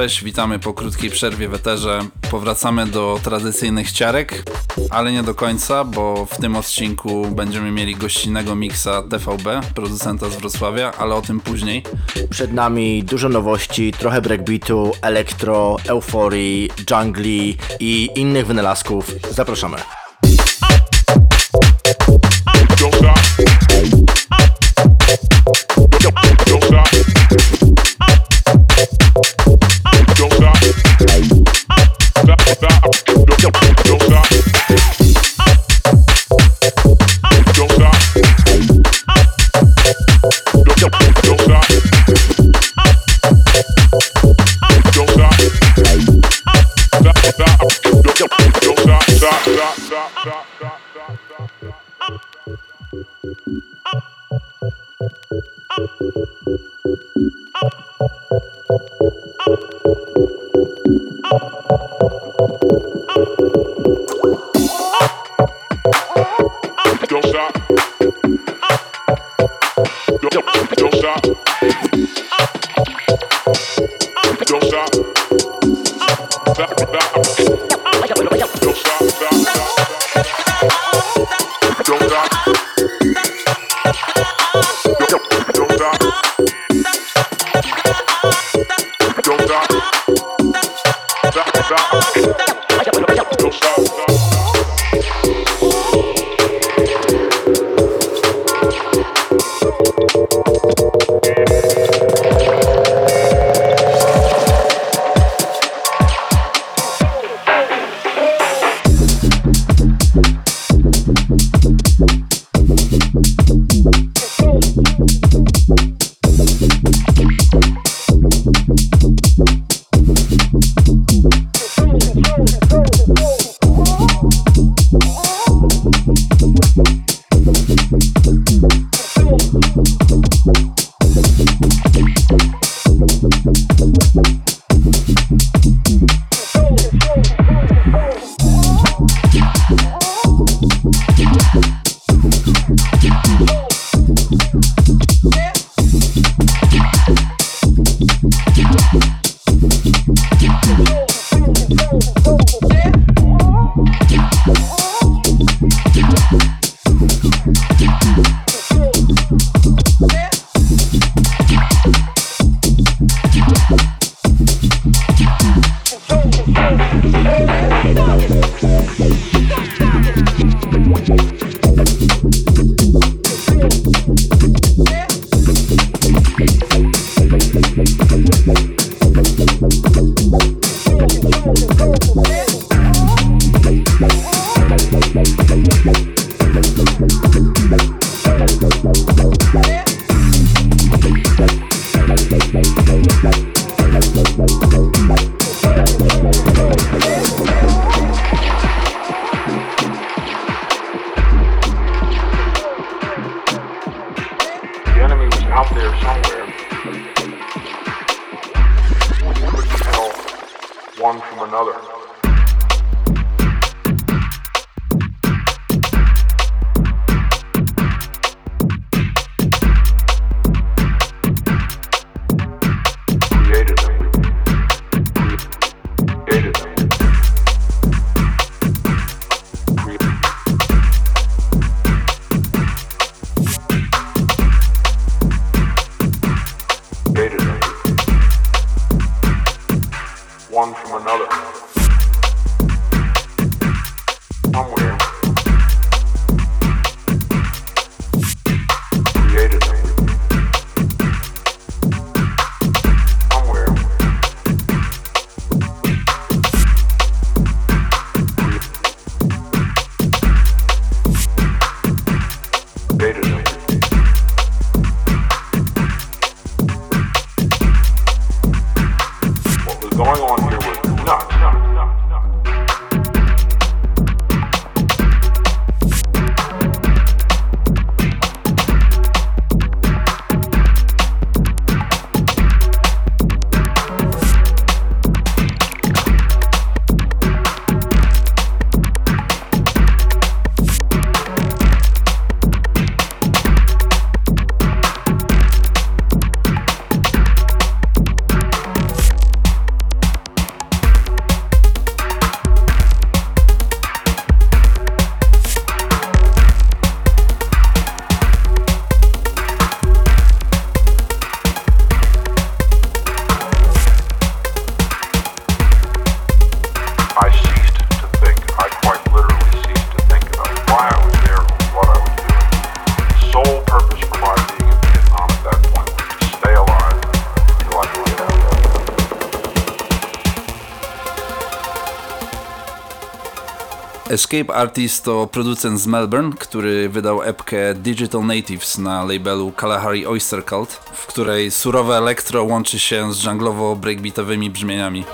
Cześć, witamy po krótkiej przerwie w eterze. Powracamy do tradycyjnych ciarek, ale nie do końca, bo w tym odcinku będziemy mieli gościnnego miksa TVB, producenta z Wrocławia, ale o tym później. Przed nami dużo nowości, trochę breakbeatu, elektro, euforii, jungli i innych wynalazków. Zapraszamy. Oh, oh, oh. Escape Artist to producent z Melbourne, który wydał epkę Digital Natives na labelu Kalahari Oyster Cult, w której surowe elektro łączy się z junglowo-breakbeatowymi brzmieniami.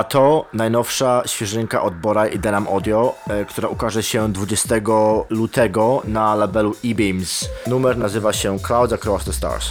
A to najnowsza świeżynka od Bora i Denam Audio, e, która ukaże się 20 lutego na labelu E-Beams. Numer nazywa się Clouds Across the Stars.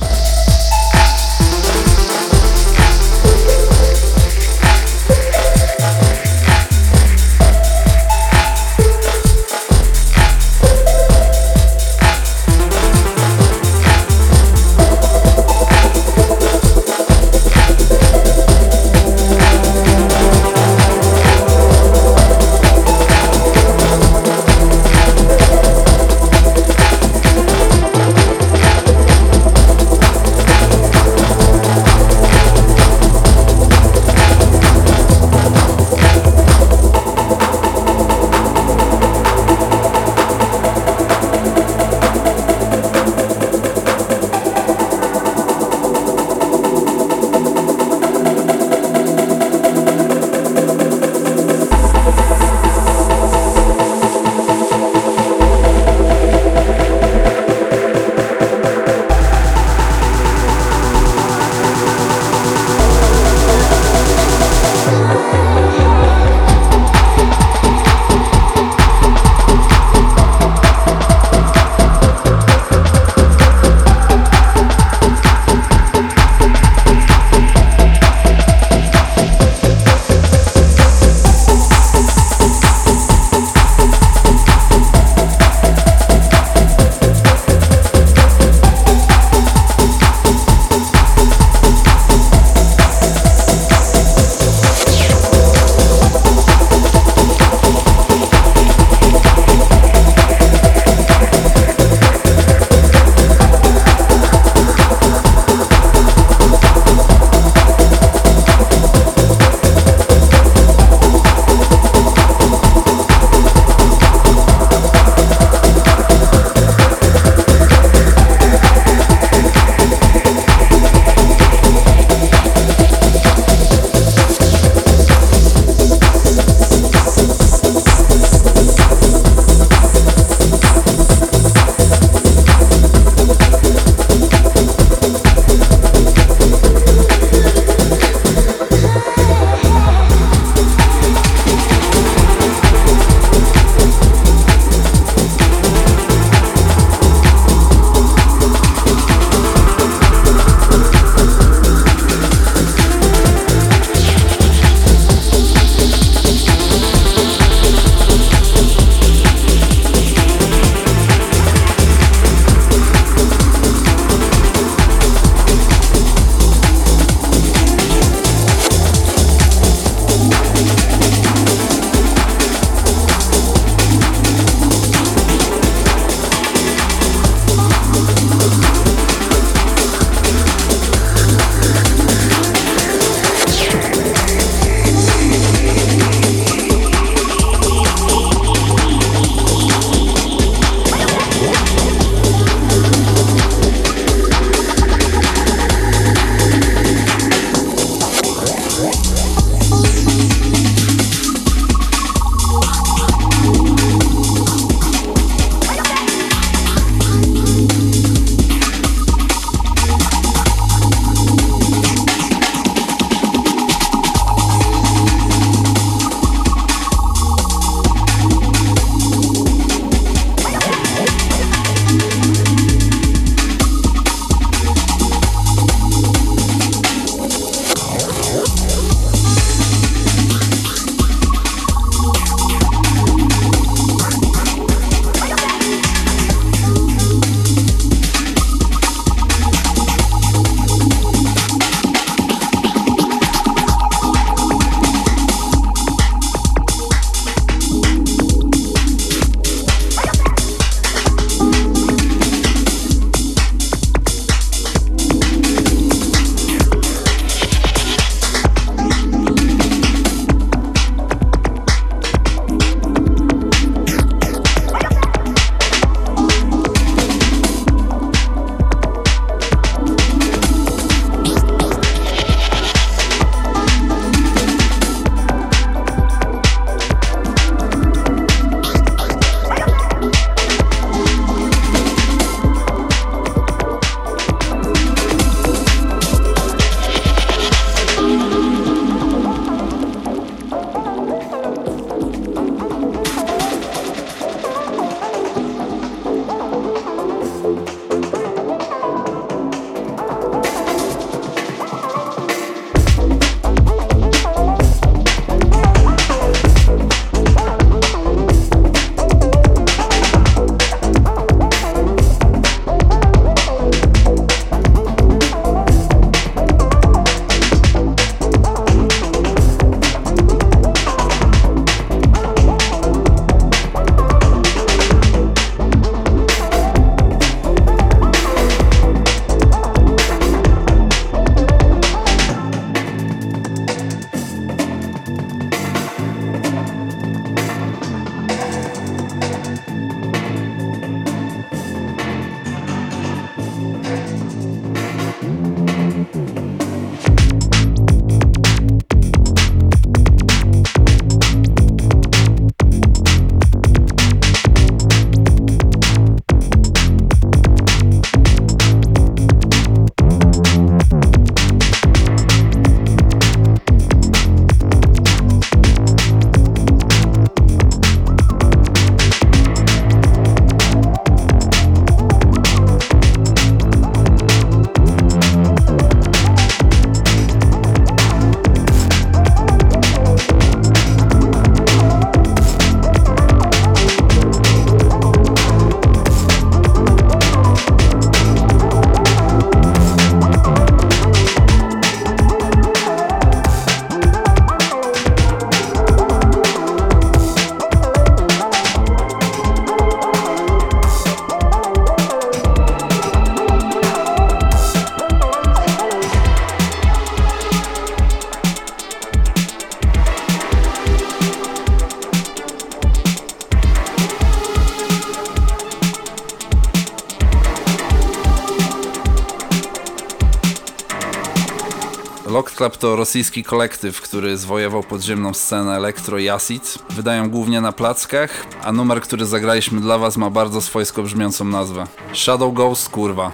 To rosyjski kolektyw, który zwojował podziemną scenę elektro i acid. Wydają głównie na plackach, a numer, który zagraliśmy dla was ma bardzo swojsko brzmiącą nazwę. Shadow Ghost, kurwa.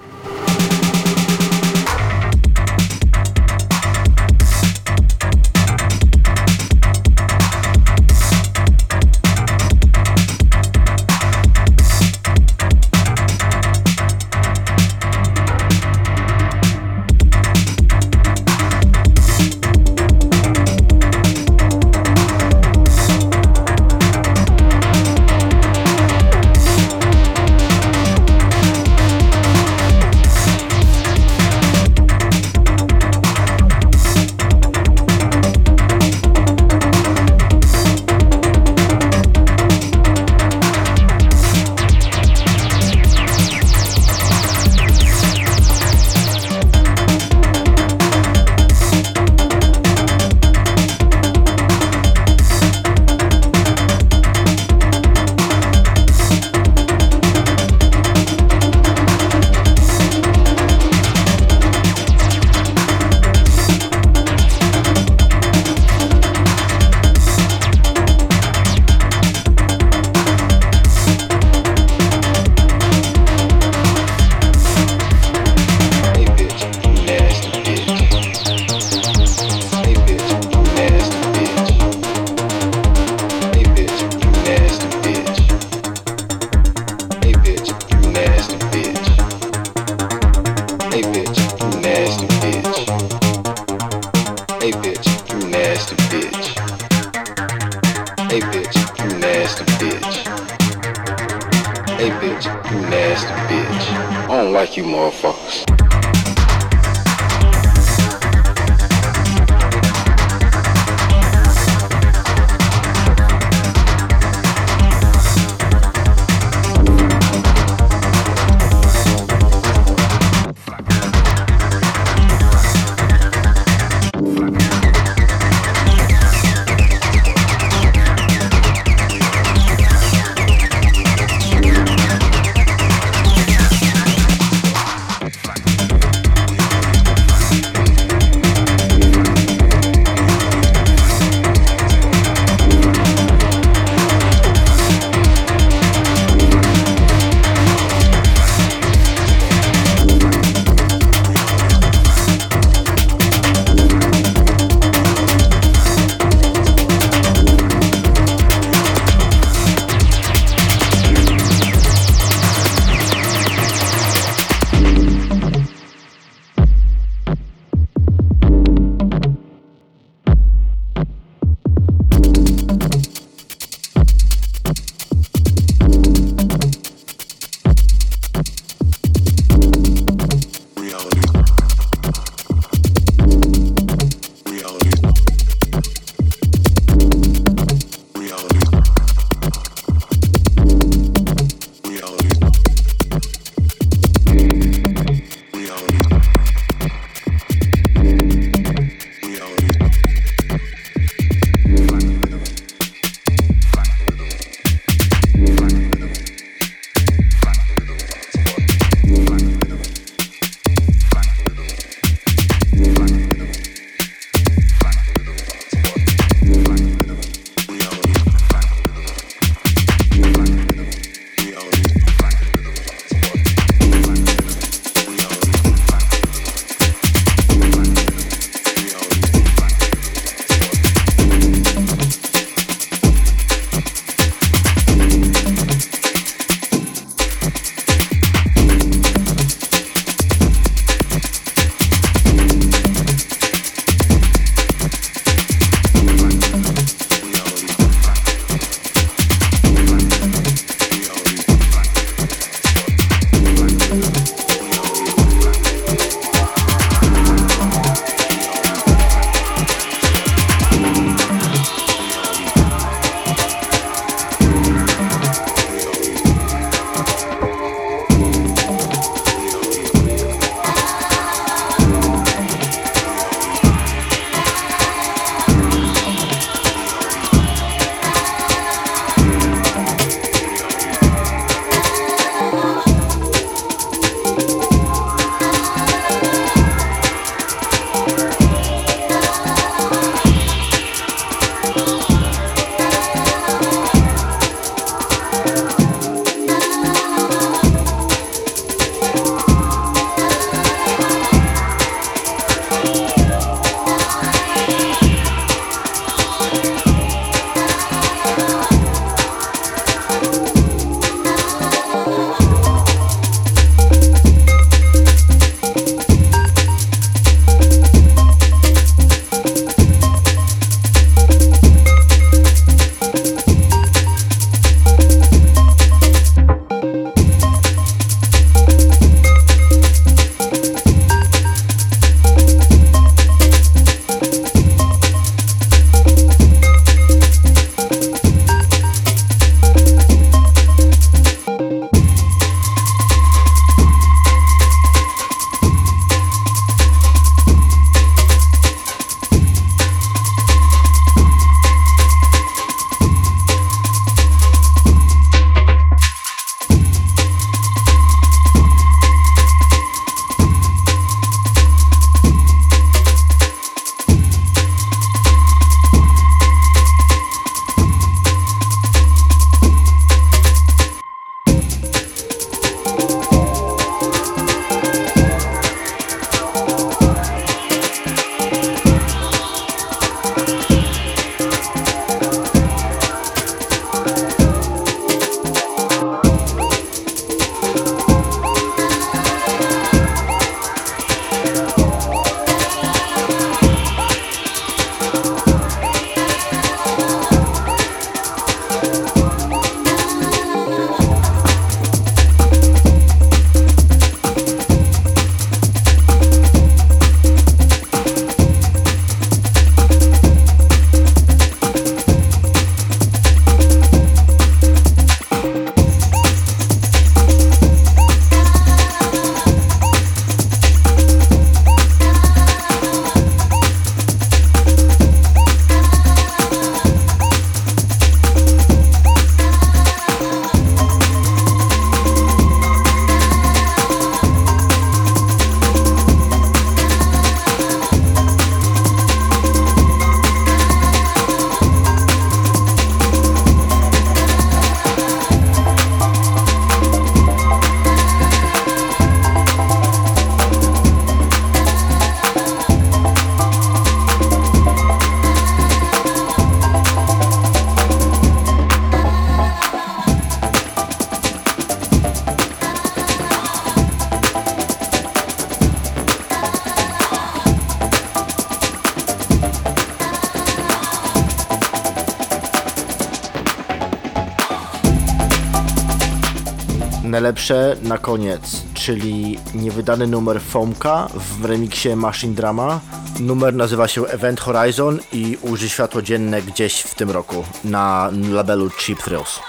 na koniec, czyli niewydany numer Fomka w remiksie Machine Drama. Numer nazywa się Event Horizon i uży światło dzienne gdzieś w tym roku na labelu Cheap Thrills.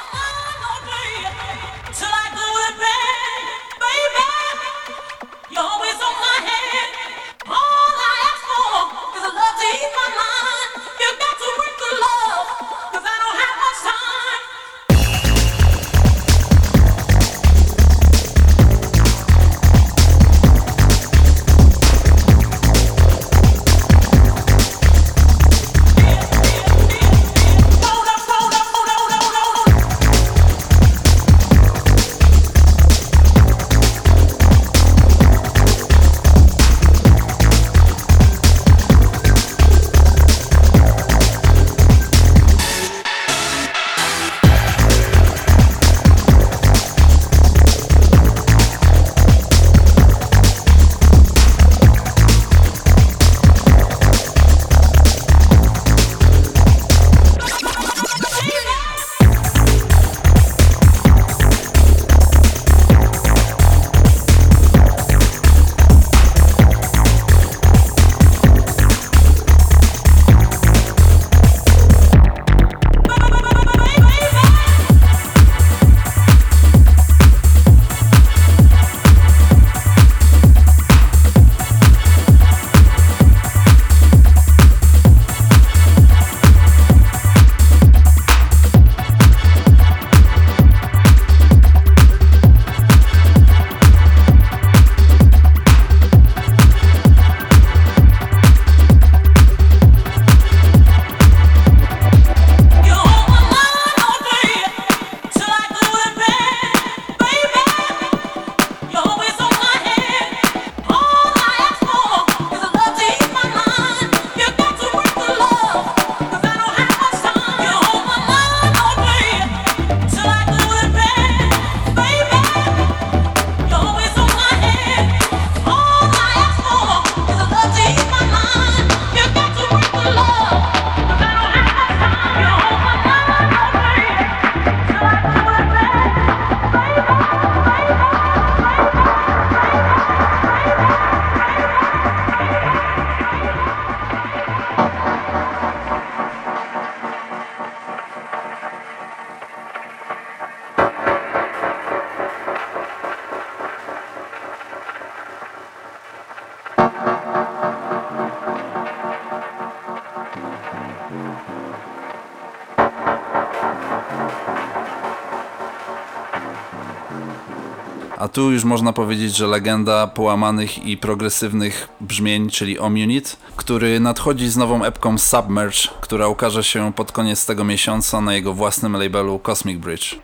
tu już można powiedzieć, że legenda połamanych i progresywnych brzmień, czyli Omunit, który nadchodzi z nową epką Submerge, która ukaże się pod koniec tego miesiąca na jego własnym labelu Cosmic Bridge.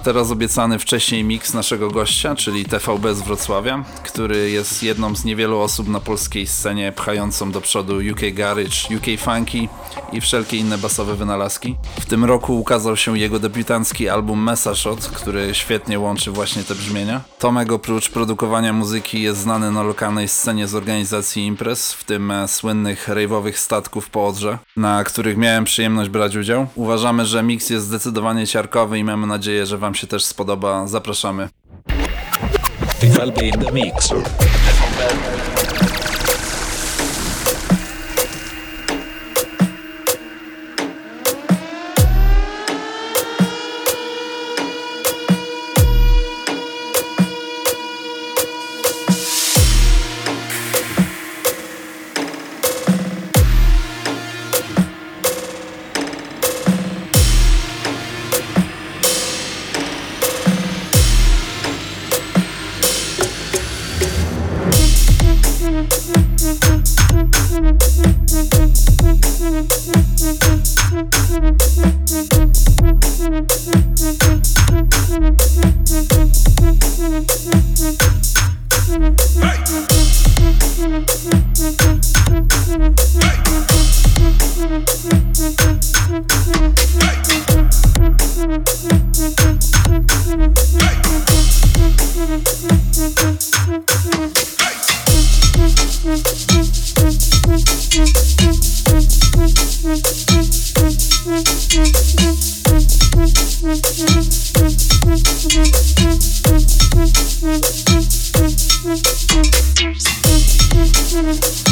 Teraz obiecany wcześniej miks naszego gościa, czyli TVB z Wrocławia, który jest jedną z niewielu osób na polskiej scenie pchającą do przodu UK Garage, UK Funky i wszelkie inne basowe wynalazki. W tym roku ukazał się jego debiutancki album Mesa Shot, który świetnie łączy właśnie te brzmienia. Tomek oprócz produkowania muzyki jest znany na lokalnej scenie z organizacji imprez, w tym słynnych rave'owych statków po Odrze, na których miałem przyjemność brać udział. Uważamy, że miks jest zdecydowanie ciarkowy i mamy nadzieję, że wam się też spodoba. Zapraszamy. FLB Thank you.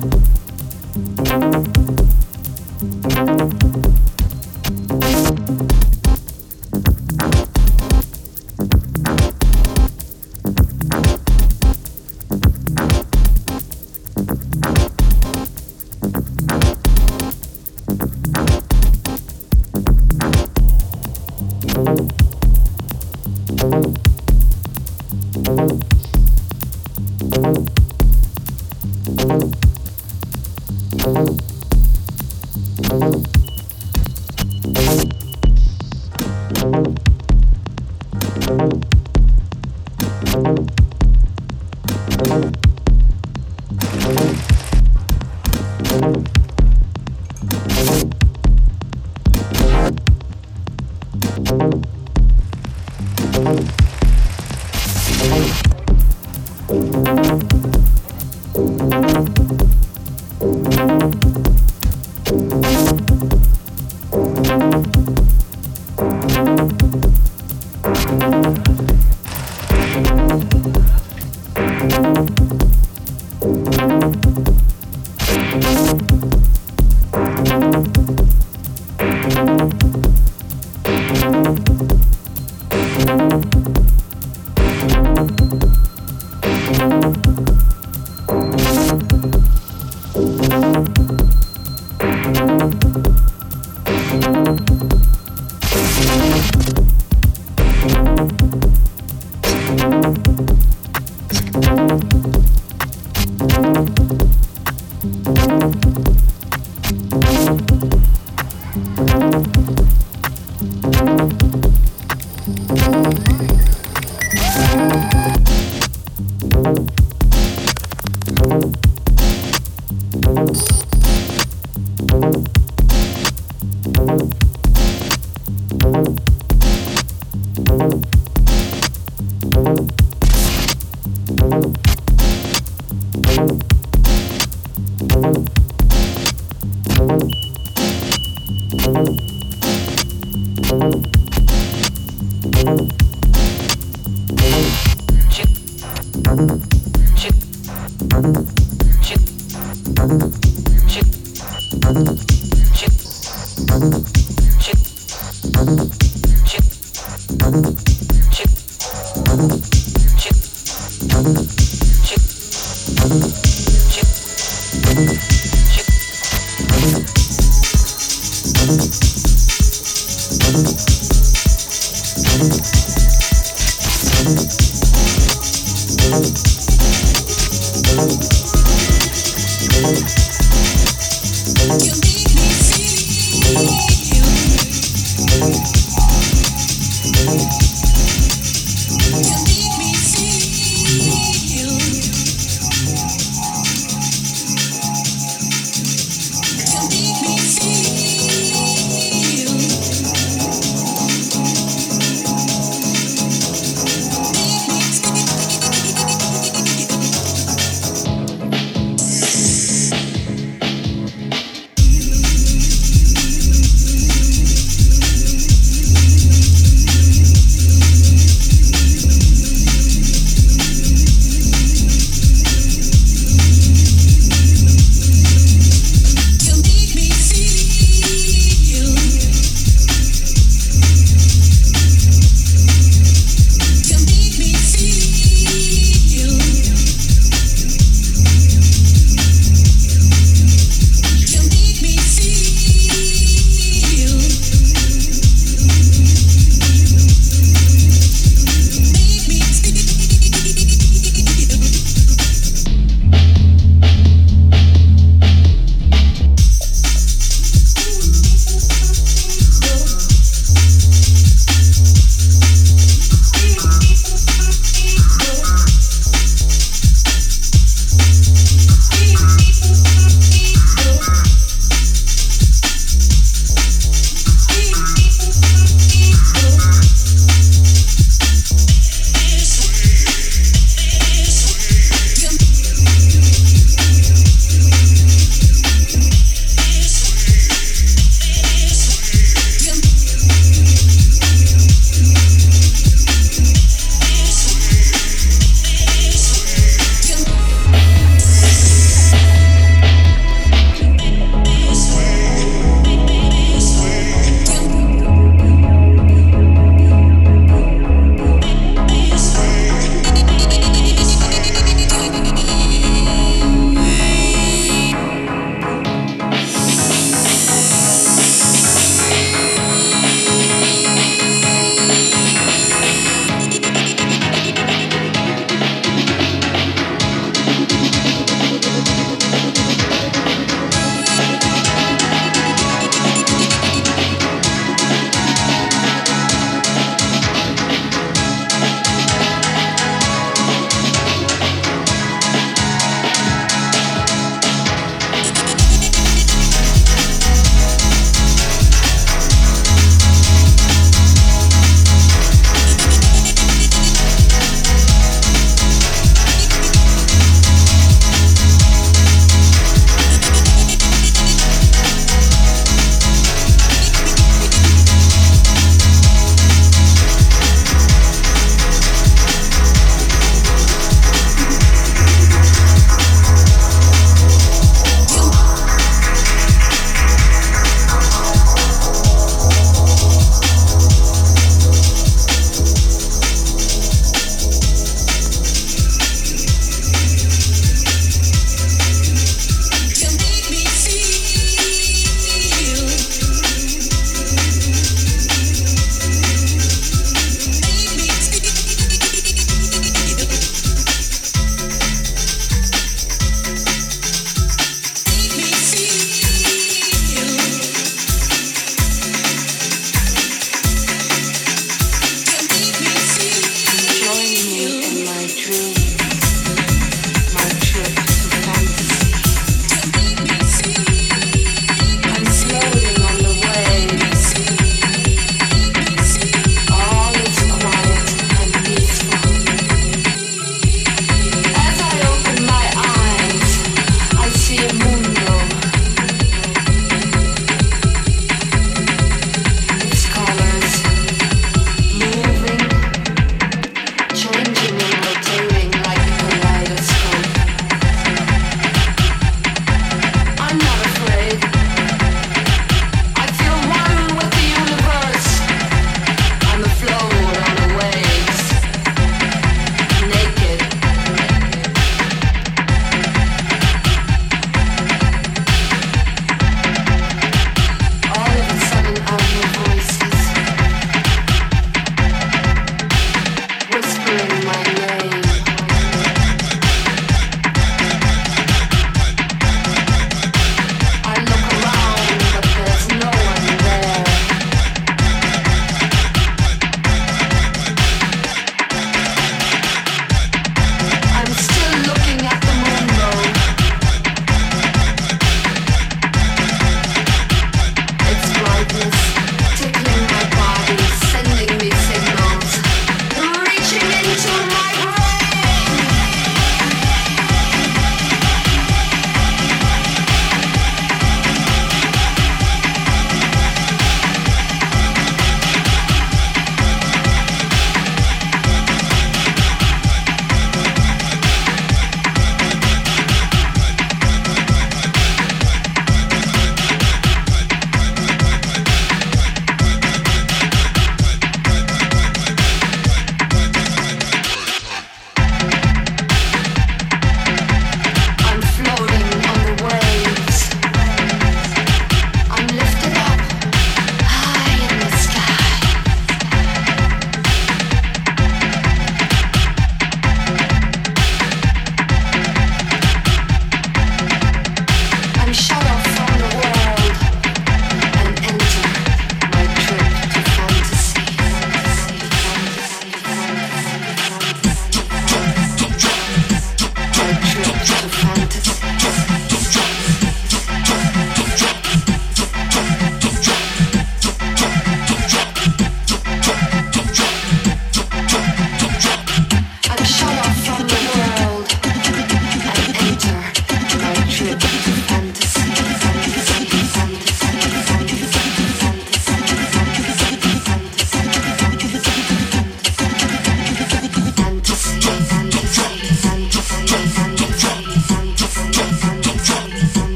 Bye. Thank you.